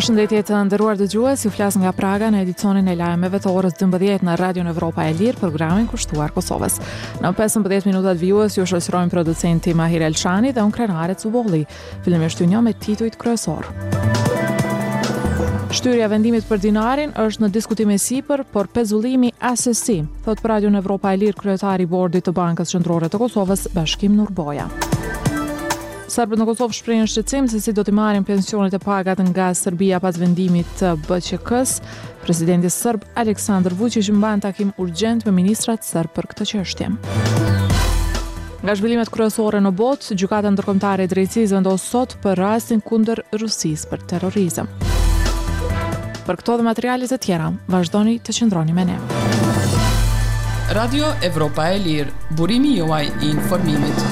Përshëndetje të nderuar dëgjues, ju flas nga Praga në edicionin e lajmeve të orës 12 në Radio Evropa e Lirë, programin kushtuar Kosovës. Në 15 minutat vijues ju shoqërojmë producenti Mahir Elshani dhe unë Krenare Cubolli. Fillimisht ju njoh me titujt kryesorë. Shtyrja e vendimit për dinarin është në diskutim e sipër, por pezullimi asesi, thotë për Radio Evropa e Lirë kryetari i bordit të Bankës Qendrore të Kosovës, Bashkim Nurboja. Serbët në Kosovë shprehin shqetësim se si do t'i marrin pensionet e pagat nga Serbia pas vendimit të BQK-së. Presidenti serb Aleksandër Vuçiq mban takim urgjent me ministrat serbë për këtë çështje. Nga zhvillimet kryesore në botë, Gjykata Ndërkombëtare e Drejtësisë vendos sot për rastin kundër Rusisë për terrorizëm. Për këto dhe materiale të tjera, vazhdoni të qëndroni me ne. Radio Evropa e Lirë, burimi juaj i informimit.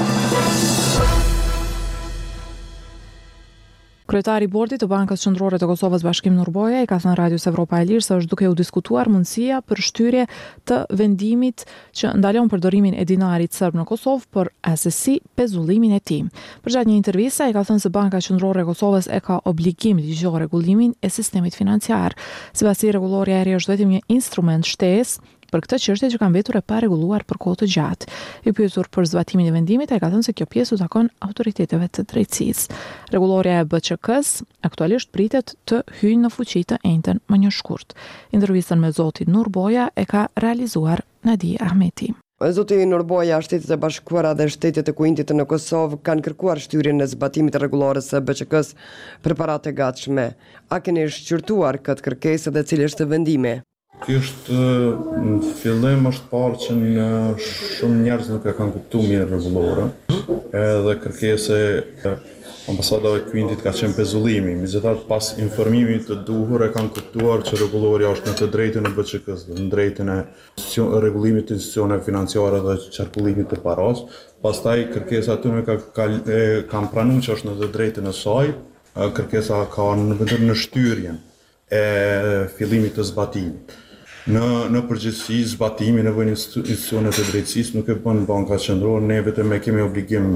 Kryetari i Bordit të Bankës Qendrore të Kosovës, Bashkim Nurboja, i ka thënë Radios Evropa e Lirë se është duke u diskutuar mundësia për shtyrje të vendimit që ndalon përdorimin e dinarit serb në Kosovë, por asesi pezullimin e tij. Përgjatë një interviste, ai ka thënë se Banka Qendrore e Kosovës e ka obligim ligjor rregullimin e sistemit financiar. Sipas tij, rregullorja e re është vetëm një instrument shtesë për këtë çështje që ka mbetur e parregulluar për kohë të gjatë. I pyetur për zbatimin e vendimit, ai ka thënë se kjo pjesë u takon autoriteteve të drejtësisë. Rregullorja e BQK-së aktualisht pritet të hyjë në fuqi të enjten më një shkurt. Intervistën me zotin Nurboja e ka realizuar Nadie Ahmeti. Zoti Nurboja, Shtetet e Bashkuara dhe shtetet e Kuintit në Kosovë kanë kërkuar shtyrjen e zbatimit të rregullores së BQK-së për paratë e gatshme. A e keni shqyrtuar këtë kërkesë dhe cili është vendimi? Ky është në fillim është parë që shumë njerëz nuk e kanë kuptuar mirë rregulloren, edhe kërkesa e ambasadave të Kuintit ka qenë pezullimi, megjithatë pas informimit të duhur e kanë kuptuar që rregullorja është në të drejtën e BQK-së, në të drejtën e rregullimit të institucioneve financiare dhe qarkullimit të parasë, pastaj kërkesa e tyre ka ka e kanë pranuar që është në të drejtën e saj, kërkesa ka qenë vetëm në shtyrjen e fillimit të zbatimit. Në në përgjithësi, zbatimin e bojnë institucionet e drejtësisë, nuk e bon Banka Qendrore, ne vetëm e kemi obligim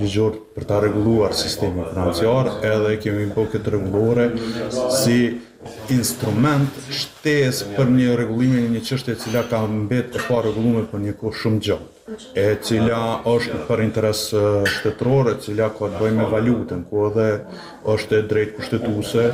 ligjor për ta rregulluar sistemin financiar, edhe e kemi bo këtë rregullore si instrument shtesë për një rregullimin e një çështje e cila ka mbet e parregullume për një kohë shumë gjatë. e cila është për interes shtetëror, e cila ka të bëjë me valutën, ku edhe është e drejtë kushtetuese,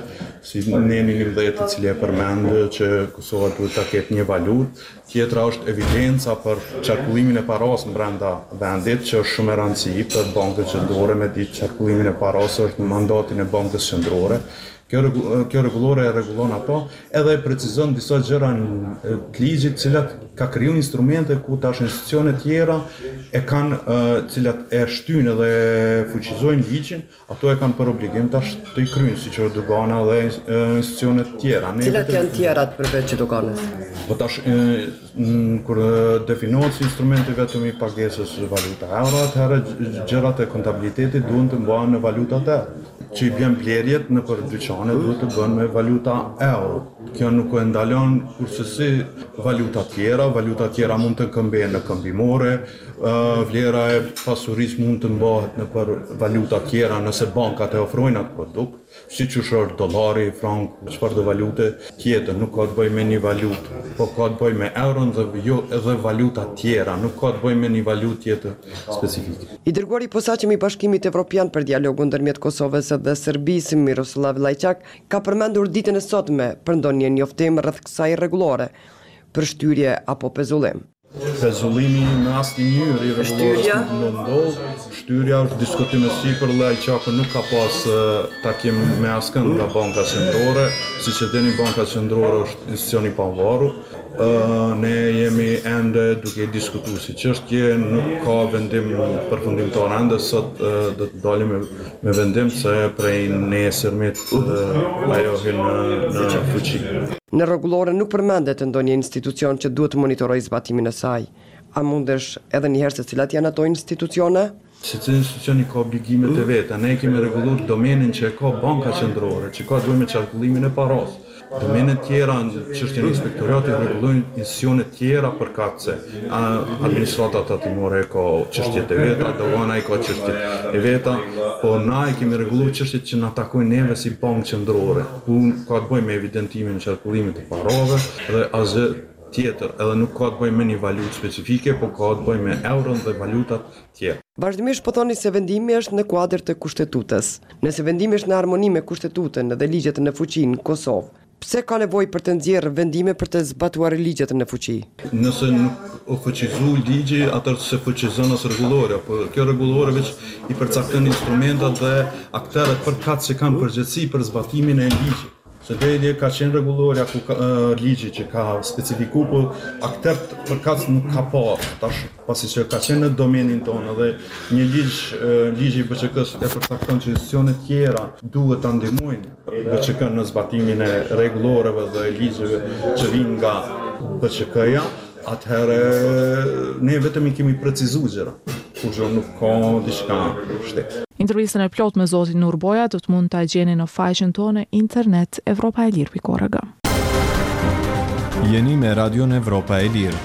si ne një një mdhejtë të cilje përmendë që Kosova duhet të ketë një valutë. Tjetra është evidenca për qarkullimin e parasë brenda vendit, që është shumë e rëndësi për bankën qendrore, me ditë qarkullimin e parasë është në mandatin e bankës qendrore, Kjo rregullore e rregullon ato edhe e precizon disa gjëra të ligjit, të cilat ka kriju instrumente ku tash institucione tjera e kanë, të cilat e shtyjnë dhe fuqizojnë ligjin, ato e kanë për obligim tash t'i kryejnë, siç është dogana dhe institucione tjera. Cilat janë tjerat përveç doganës? Po tash Kur definohet si instrument i vetëm i pagesës valuta euro, atëherë gjërat e kontabilitetit duhen të mbahen në valutën euro, që i bjen blerjet nëpër dyqane duhet të bëhen me valuta euro. Kjo nuk e ndalon kurrsesi valutat tjera, valutat tjera mund të këmbehen në këmbimore, vlera e pasurisë mund të mbahet nëpër valuta tjera nëse bankat e ofrojnë atë produkt. Si qysh është dollari, franku, çfarëdo valute tjetër, nuk ka të bëjë me një valutë, po ka të bëjë me euron dhe jo edhe valuta tjera, nuk ka të bëjë me një valutë tjetër specifike. I dërguari i posaçëm i Bashkimit Evropian për dialogun ndërmjet Kosovës dhe Serbisë, Miroslav Lajçak, ka përmendur ditën e sotme për ndonjë njoftim rreth kësaj rregullore për shtyrje apo pezullim. Pezullimi në asnjë mënyrë i rregullores nuk mund të ndodhë. Shtyrja është diskutim e sipër. Lajçaku nuk ka pas takim me askënd nga Banka Qendrore. Siç e dini Banka Qendrore është institucion i pavarur. Ne jemi ende duke i diskutuar si çështje, nuk ka vendim përfundimtar ende, sot do të dalim Me vendim se prej nesërmit ajo hyn në fuqi. Në rregullore nuk përmendet ndonjë institucion që duhet të monitorojë zbatimin e saj. A mundesh edhe një herë se cilat janë ato institucione? Secili institucion i ka obligimet e veta. Ne e kemi rregullur domenin që e ka Banka Qendrore, që ka të bëjë me qarkullimin e parasë. Domenet tjera në çështjen e Inspektoratit rregullojnë institucione tjera përkatëse. Administrata Tatimore ka çështjet e veta, Dogana i ka çështjet e veta, po na i kemi rregullu çështjet që na takojnë neve si Bankë Qendrore, ku ka të bëjë me evidentimin e qarkullimit të parave dhe asgjë tjetër, edhe nuk ka të bëjë me një valutë specifike, po ka të bëjë me euron dhe valutat tje. Vazhdimisht po thoni se vendimi është në kuadër të Kushtetutës. Nëse vendimi është në harmoni me Kushtetutën dhe ligjet në fuqi në Kosovë, pse ka nevojë për të nxjerrë vendime për të zbatuar ligjet në fuqi? Nëse nuk u fuqizu ligji, atëherë s'e fuqizon as rregullorja, por kjo rregullore veç i përcakton instrumentat dhe akterët përkatës që kanë përgjegjësi për zbatimin e ligjit. Se deri dje ka qenë rregullorja ka, ligji që ka specifiku, po aktet përkatëse nuk ka pas, tash pasi që ka qenë në domenin tonë dhe një ligj, ligji i BQK-së e përcakton që institucionet tjera duhet të ndihmojnë BQK-në në zbatimin e rregulloreve dhe ligjeve që vijnë nga BQK-ja, Atëherë ne vetëm i kemi precizu gjëra, kurgjo nuk ka diçka shtesë. Intervistën e plotë me zotin Nurboja do të mund ta gjeni në faqen tonë në internet evropaelire.org. Jeni me Radion Evropa e Lirë.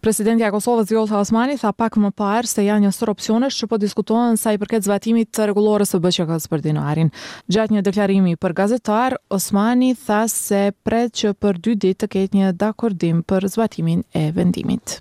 Presidentja e Kosovës, Vjosa Osmani, tha pak më parë se janë një sërë opsionesh që po diskutohen sa i përket zbatimit të rregullores së BQK-së për dinarin. Gjatë një deklarimi për gazetarë, Osmani tha se pret që për dy ditë të ketë një dakordim për zbatimin e vendimit.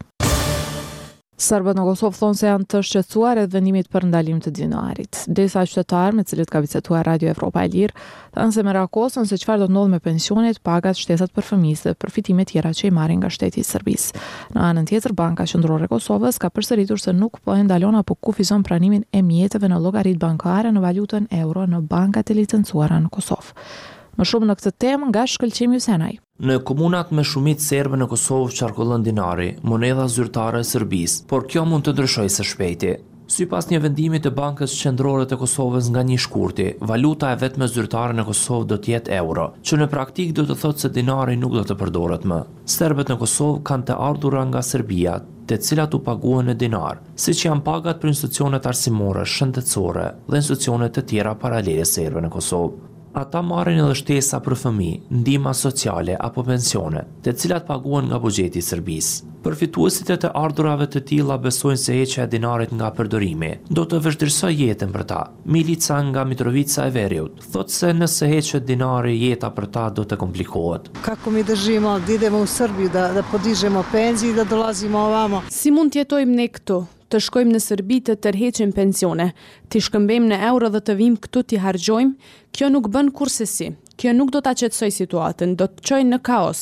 Serbët në Kosovë thonë se janë të shqetësuar rreth vendimit për ndalim të dinarit. Disa qytetarë me të cilët ka biseduar Radio Evropa e Lirë Thanë se merakosën se çfarë do të ndodhë me pensionet, pagat, shtesat për fëmijë si dhe përfitimet tjera që i marrin nga shteti i Serbisë. Në anën tjetër, Banka Qendrore e Kosovës ka përsëritur se nuk po e ndalon apo kufizon pranimin e mjeteve në llogaritë bankare në valutën euro në bankat e licencuara në Kosovë. Më shumë në këtë temë nga Shkëlqim Hysenaj. Në komunat me shumicë serbe në Kosovë qarkullon dinari, monedha zyrtare e Serbisë, por kjo mund të ndryshojë së shpejti. Sipas një vendimi të Bankës Qendrore të Kosovës nga një shkurti, valuta e vetme zyrtare në Kosovë do të jetë euro, që në praktikë do të thotë se dinari nuk do të përdoret më. Serbët në Kosovë kanë të ardhura nga Serbia, të cilat u paguhen në dinarë, siç janë pagat për institucionet arsimore, shëndetësore dhe institucione të tjera paralele serbe në Kosovë. Ata marrin edhe shtesa për fëmijë, ndihma sociale apo pensione, të cilat paguhen nga buxheti i Serbisë. Përfituesit e të ardhurave të tilla besojnë se heqja e dinarit nga përdorimi do të vështirësojë jetën për ta. Milica nga Mitrovica e Veriut thotë se nëse heqet dinari, jeta për ta do të komplikohet. Kako mi držimo, da idemo u Srbiju, da podižemo penzije i da dolazimo ovamo. Si mund të jetojmë ne këtu? Të shkojmë në Serbi të tërheqim pensione, t'i shkëmbejmë në euro dhe të vijmë këtu t'i harxhojmë? Kjo nuk bën kurrsesi. Kjo nuk do ta qetësojë situatën, do të çojë në kaos.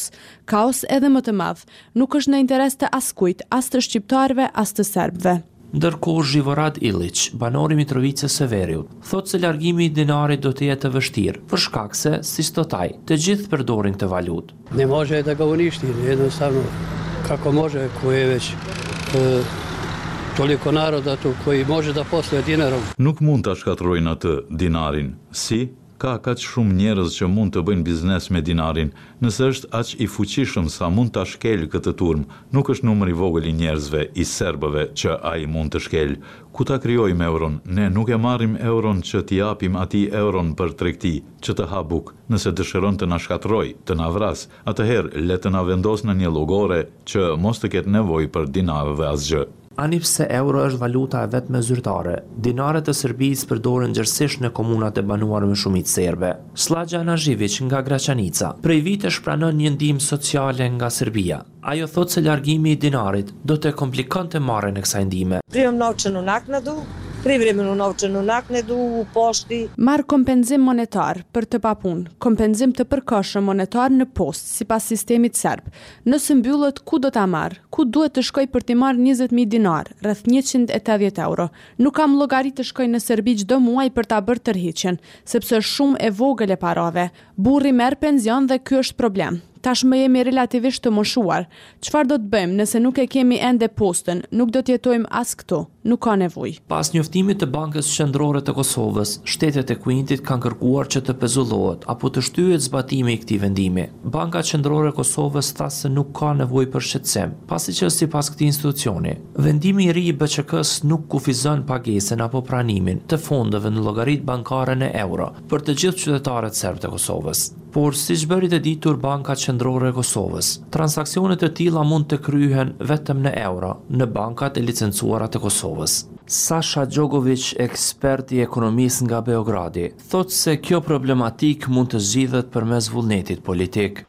Kaos edhe më të madh. Nuk është në interes të askujt, as të shqiptarëve, as të serbëve. Ndërkohë Zhivorad Iliç, banor i Mitrovicës së Veriut, thotë se largimi i dinarit do të jetë i vështirë, për shkak se, siç thotë ai, të gjithë përdorin këtë valutë. Ne može da ga uništi, jednostavno, kako može kad je već toliko naroda tu koji može da posluje dinarom. Nuk mund ta shkatërrojnë atë, dinarin. Si? Ka kaq shumë njerëz që mund të bëjnë biznes me dinarin. Nëse është aq i fuqishëm sa mund ta shkelë këtë turmë, nuk është numër i vogël i njerëzve, i serbëve, që ai mund të shkelë. Ku ta krijojmë euron? Ne nuk e marrim euron që t'i japim atij euron për tregti. që të ha bukë, nëse dëshiron të na shkatërrojë, të na vrasë, atëherë le të na vendosë në një llogore që mos të ketë nevojë për dinarë dhe asgjë. Ani pse euro është valuta e vetme zyrtare, dinarët e Serbisë përdoren gjerësisht në komunat e banuara me shumicë serbe. Sllaxhana Zhiviq nga Graçanica, prej vitesh pranon një ndihmë sociale nga Serbia. Ajo thotë se largimi i dinarit do të komplikonte marrjen e kësaj ndihme. Primam novčanu naknadu, privremenu novčanu naknadu, u pošti. Marrë kompenzim monetar për të papunë, kompenzim të përkohshëm monetar në postë, sipas sistemit serb. Nëse mbyllet, ku do ta marrë? Ku duhet të shkoj për t'i marrë njëzet mijë dinarë, rreth njëqind e tetëdhjetë euro? Nuk kam llogari të shkoj në Serbi çdo muaj për ta bërë tërheqjen, sepse është shumë e vogël e parave. Burri merr penzion dhe ky është problem. Tashmë jemi relativisht të moshuar. Çfarë do të bëjmë, nëse nuk e kemi ende postën, nuk do të jetojmë as këtu. Nuk ka nevojë. Pas njoftimit të Bankës Qendrore të Kosovës, shtetet e QUINT-it kanë kërkuar që të pezullohet apo të shtyhet zbatimi i këtij vendimi. Banka Qendrore e Kosovës tha se nuk ka nevojë për shqetësim, pasi që sipas këtij institucioni, vendimi i ri i BQK-së nuk kufizon pagesën apo pranimin të fondeve në llogaritë bankare në euro. për të gjithë qytetarët serbë të Kosovës. Por, siç bëri të ditur Banka Qendrore e Kosovës, transaksione të tilla mund të kryhen vetëm në euro, në bankat e licencuara të Kosovës. Sasha Gjogoviq, ekspert i ekonomisë nga Beogradi, thotë se kjo problematikë mund të zgjidhet përmes vullnetit politik.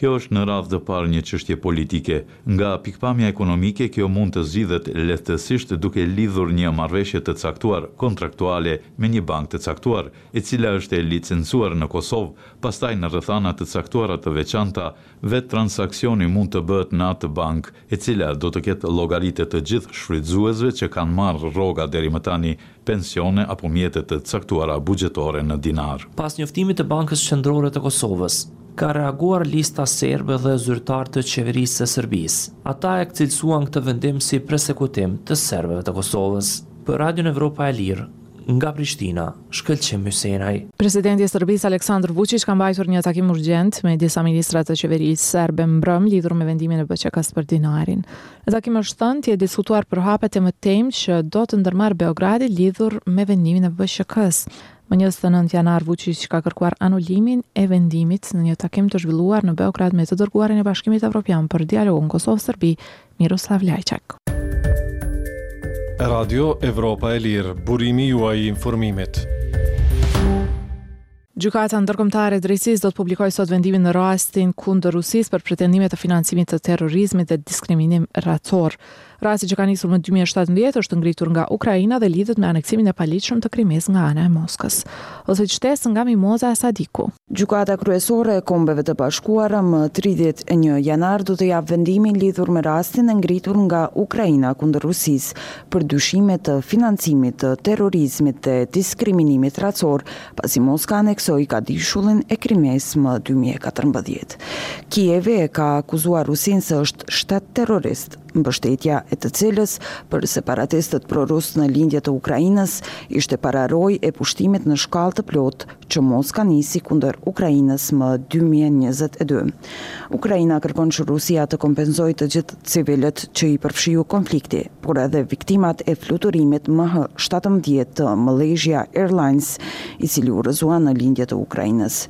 Kjo është në radhë të parë një çështje politike, Nga pikëpamja ekonomike kjo mund të zgjidhet lehtësisht duke lidhur një marrëveshje të caktuar kontraktuale me një bankë të caktuar, e cila është e licencuar në Kosovë, pastaj në rrethana të caktuara të veçanta, vetë transaksioni mund të bëhet në atë bankë, e cila do të ketë llogaritë e të gjithë shfrytëzuesve që kanë marrë rroga deri më tani pensione apo mjete të caktuara buxhetore në dinarë. Pas njoftimit të Bankës Qendrore të Kosovës, ka reaguar Lista Serbe dhe zyrtarë të Qeverisë së Serbisë. Ata e cilësuan këtë vendim si persekutim të serbëve të Kosovës. Për Radion Evropa e Lirë, nga Prishtina, Shkëlqim Hysenaj. Presidenti i Serbisë, Aleksandër Vuçiq ka mbajtur një takim urgjent me disa ministra të Qeverisë serbe mbrëmë lidhur me vendimin e BQK-së për dinarin. Takim është thënë të jetë diskutuar për hapat e mëtejmë që do të ndërmarrë Beogradi lidhur me vendimin e BQK-së. Më njëzet e nëntë janar Vuçiq ka kërkuar anulimin e vendimit në një takim të zhvilluar në Beograd me të dërguarin e Bashkimit Evropian për dialogun Kosovë-Serbi, Miroslav Lajçak. Radio Evropa e Lirë, burimi juaj i informimit. Gjykata Ndërkombëtare e Drejtësisë do të publikojë sot vendimin në rastin kundër Rusisë për pretendime të financimit të terrorizmit dhe diskriminim racor. Rasti që ka nisur më dy mijë e shtatëmbëdhjetë është ngritur nga Ukraina dhe lidhet me aneksimin e paligjshëm të Krimisë nga ana e Moskës, hollësitë nga Mimoza Sadiku. Gjykata Kryesore e Kombeve të Bashkuara më tridhjetë e një janar do të japë vendimin lidhur me rastin e ngritur nga Ukraina kundër Rusisë për dyshime të financimit të terrorizmit dhe diskriminimit racor pasi Moska aneksoi Gadishullin e Krimisë më dy mijë e katërmbëdhjetë. Kievi e ka akuzuar Rusinë se është shtet terrorist, mbështetja e të cilës për separatistët pro-rusë në lindje të Ukrainës ishte pararojë e pushtimit në shkallë të plotë që Moska nisi kundër Ukrainës më dy mijë e njëzet e dy. Ukraina kërkon që Rusia të kompensojë të gjithë civilët që i përfshiu konflikti, por edhe viktimat e fluturimit MH shtatëmbëdhjetë të Malaysia Airlines, i cili u rrëzua në lindje të Ukrainës.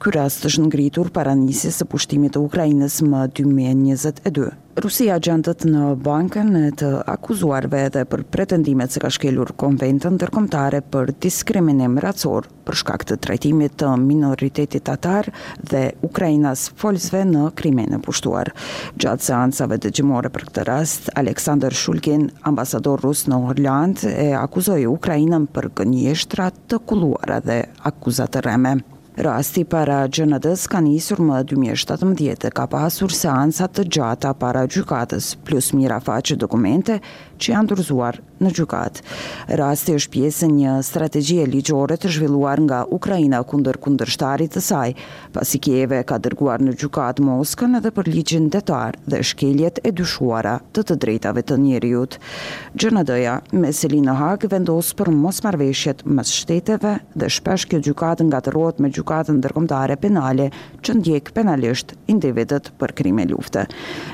Ky rast është ngritur para nisjes së pushtimit të Ukrainës më dy mijë e njëzet e dy. Rusia gjendet në bankën e të akuzuarve edhe për pretendimet se ka shkelur Konventën Ndërkombëtare për Diskriminim Racor. për shkak të trajtimit të minoritetit tatar dhe ukrainasfolësve në Krimenë e pushtuar. Gjatë seancave dëgjimore për këtë rast, Alexander Shulgin, ambasador rus në Holandë, e akuzoi Ukrainën për gënjeshtra të kulluara dhe akuza të rreme. Rasti para GJND-së ka nisur më dy mijë e shtatëmbëdhjetë dhe ka pasur seanca të gjata para gjykatës, plus mijëra faqe dokumente që janë dorëzuar në gjykatë. Rasti është pjesë e një strategjie ligjore të zhvilluar nga Ukraina kundër kundërshtarit të saj, pasi Kievi e ka dërguar në gjykatë Moskën edhe për ligjin detar dhe shkeljet e dyshuara të të drejtave të njeriut. GJND-ja, me seli në Hagë, vendos për mosmarrëveshjet mes shteteve dhe shpesh kjo gjykatë ngatërrohet me Gjykatën Ndërkombëtare Penale që ndjek penalisht individët për krime lufte.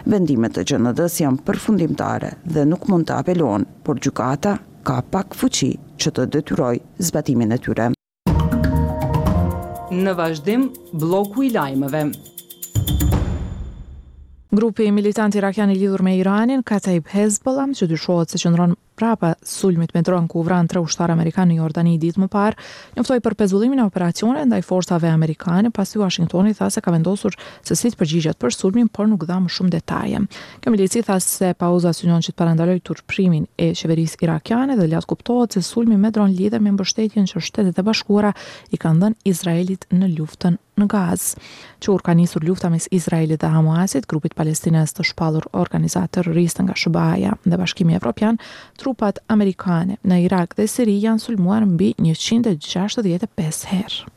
Vendimet e GJND-së janë përfundimtare dhe nuk mund të apelohen, por gjykata ka pak fuqi që të detyrojë zbatimin e tyre. Në vazhdim, blloku i lajmeve. Grupi militant irakian i lidhur me Iranin, Kataib Hezbollah, që dyshohet se qëndron prapa sulmit me dron ku u vranë tre ushtarë amerikanë në Jordani ditë më parë, njoftoi për pezullimin e operacioneve ndaj forcave amerikane, pasi Uashingtoni tha se ka vendosur se si të përgjigjet për sulmin, por nuk dha më shumë detaje. Kjo milici tha se pauza synon që të parandalojë turprimin e qeverisë irakiane dhe la të kuptohet se sulmi me dron lidhet me mbështetjen që Shtetet e Bashkuara i kanë dhënë Izraelit në luftën Në Gazë, që kur ka nisur lufta mes Izraelit dhe Hamasit, grupit palestinez të shpallur organizatë terroriste nga SHBA-ja dhe Bashkimi Evropian, trupat amerikane në Irak dhe Siri janë sulmuar mbi njëqind e gjashtëdhjetë e pesë herë.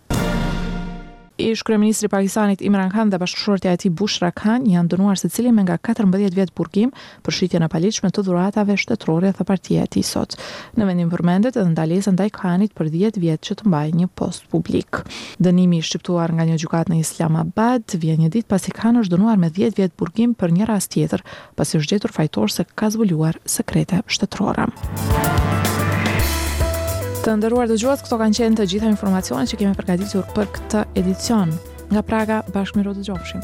Ish-kryeministri i Pakistanit Imran Khan dhe bashkëshortja e tij Bushra Khan janë dënuar secili me nga katërmbëdhjetë vjet burgim për shitjen e paligjshme të dhuratave shtetërore, tha partia e tij sot. Në vendim përmendet edhe ndalesa ndaj Khanit për dhjetë vjet që të mbajë një post publik. Dënimi i shqiptuar nga një gjykatë në Islamabad vjen një ditë pasi Khan është dënuar me dhjetë vjet burgim për një rast tjetër, pasi është gjetur fajtor se ka zbuluar sekrete shtetërore. Të nderuar dëgjues, këto kanë qenë të gjitha informacionet që kemi përgatitur për këtë edicion. Nga Praga, bashkë mirudëgjofshim.